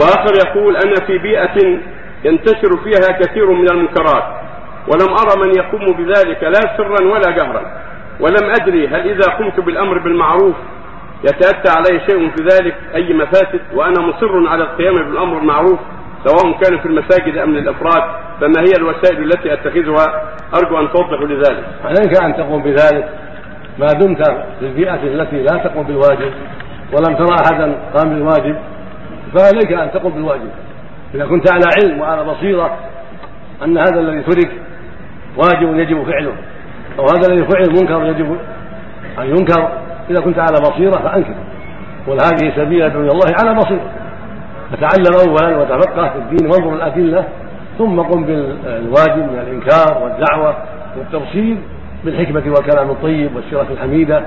وآخر يقول أنا في بيئة ينتشر فيها كثير من المنكرات ولم أرى من يقوم بذلك لا سرا ولا جهرا ولم أدري هل إذا قمت بالأمر بالمعروف يتأتى علي شيء في ذلك أي مفاسد وأنا مصر على القيام بالأمر المعروف سواء كان في المساجد أم للأفراد فما هي الوسائل التي أتخذها؟ أرجو أن توضحوا لذلك. عليك أن تقوم بذلك. ما دمت في البيئة التي لا تقوم بالواجب ولم ترى أحدا قام بالواجب فعليك أن تقوم بالواجب؟ إذا كنت على علم وعلى بصيرة أن هذا الذي ترك واجب يجب فعله أو هذا الذي فعل منكر يجب أن ينكر إذا كنت على بصيرة فأنكر. قل هذه سبيل أدعو إلى الله على بصيرة. فتعلم أولا وتفقه في الدين وانظر الأدلة ثم قم بالواجب من الإنكار والدعوة والتبصير بالحكمة والكلام الطيب والسيرة الحميدة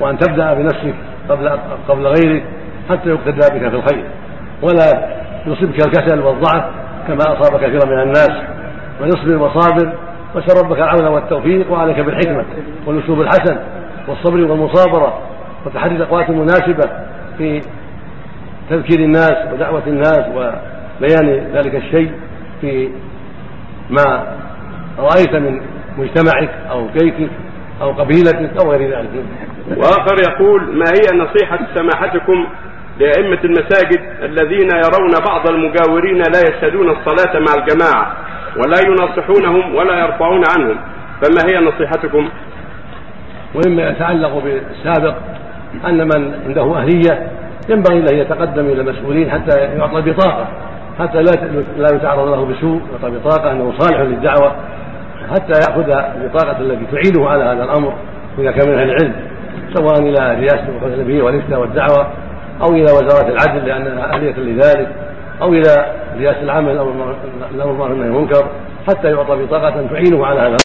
وأن تبدأ بنفسك قبل قبل غيرك حتى يقتدى بك في الخير. ولا يصيبك الكسل والضعف كما أصاب كثيرا من الناس ونصبر وصابر وأسأل ربك العون والتوفيق وعليك بالحكمة والأسلوب الحسن والصبر والمصابرة وتحري الأقوات المناسبة في تذكير الناس ودعوة الناس وبيان ذلك الشيء في ما رأيت من مجتمعك أو بيتك أو قبيلتك أو غير ذلك. وآخر يقول ما هي نصيحة سماحتكم لأئمة المساجد الذين يرون بعض المجاورين لا يشهدون الصلاة مع الجماعة ولا يناصحونهم ولا يرفعون عنهم. فما هي نصيحتكم؟ ومما يتعلق بالسابق أن من عنده أهلية ينبغي له يتقدم إلى المسؤولين حتى يعطى بطاقة حتى لا لا يتعرض له بسوء يعطى بطاقة أنه صالح للدعوة حتى يأخذ البطاقة التي تعينه على هذا الأمر إذا كان من أهل العلم سواء إلى رئاسة النبي والإفتاء والدعوة أو إلى وزارة العدل لأنها أهلية لذلك أو إلى رئاسة العمل أو الأمر بالمعروف والنهي المنكر حتى يعطى بطاقة تعينه على هذا.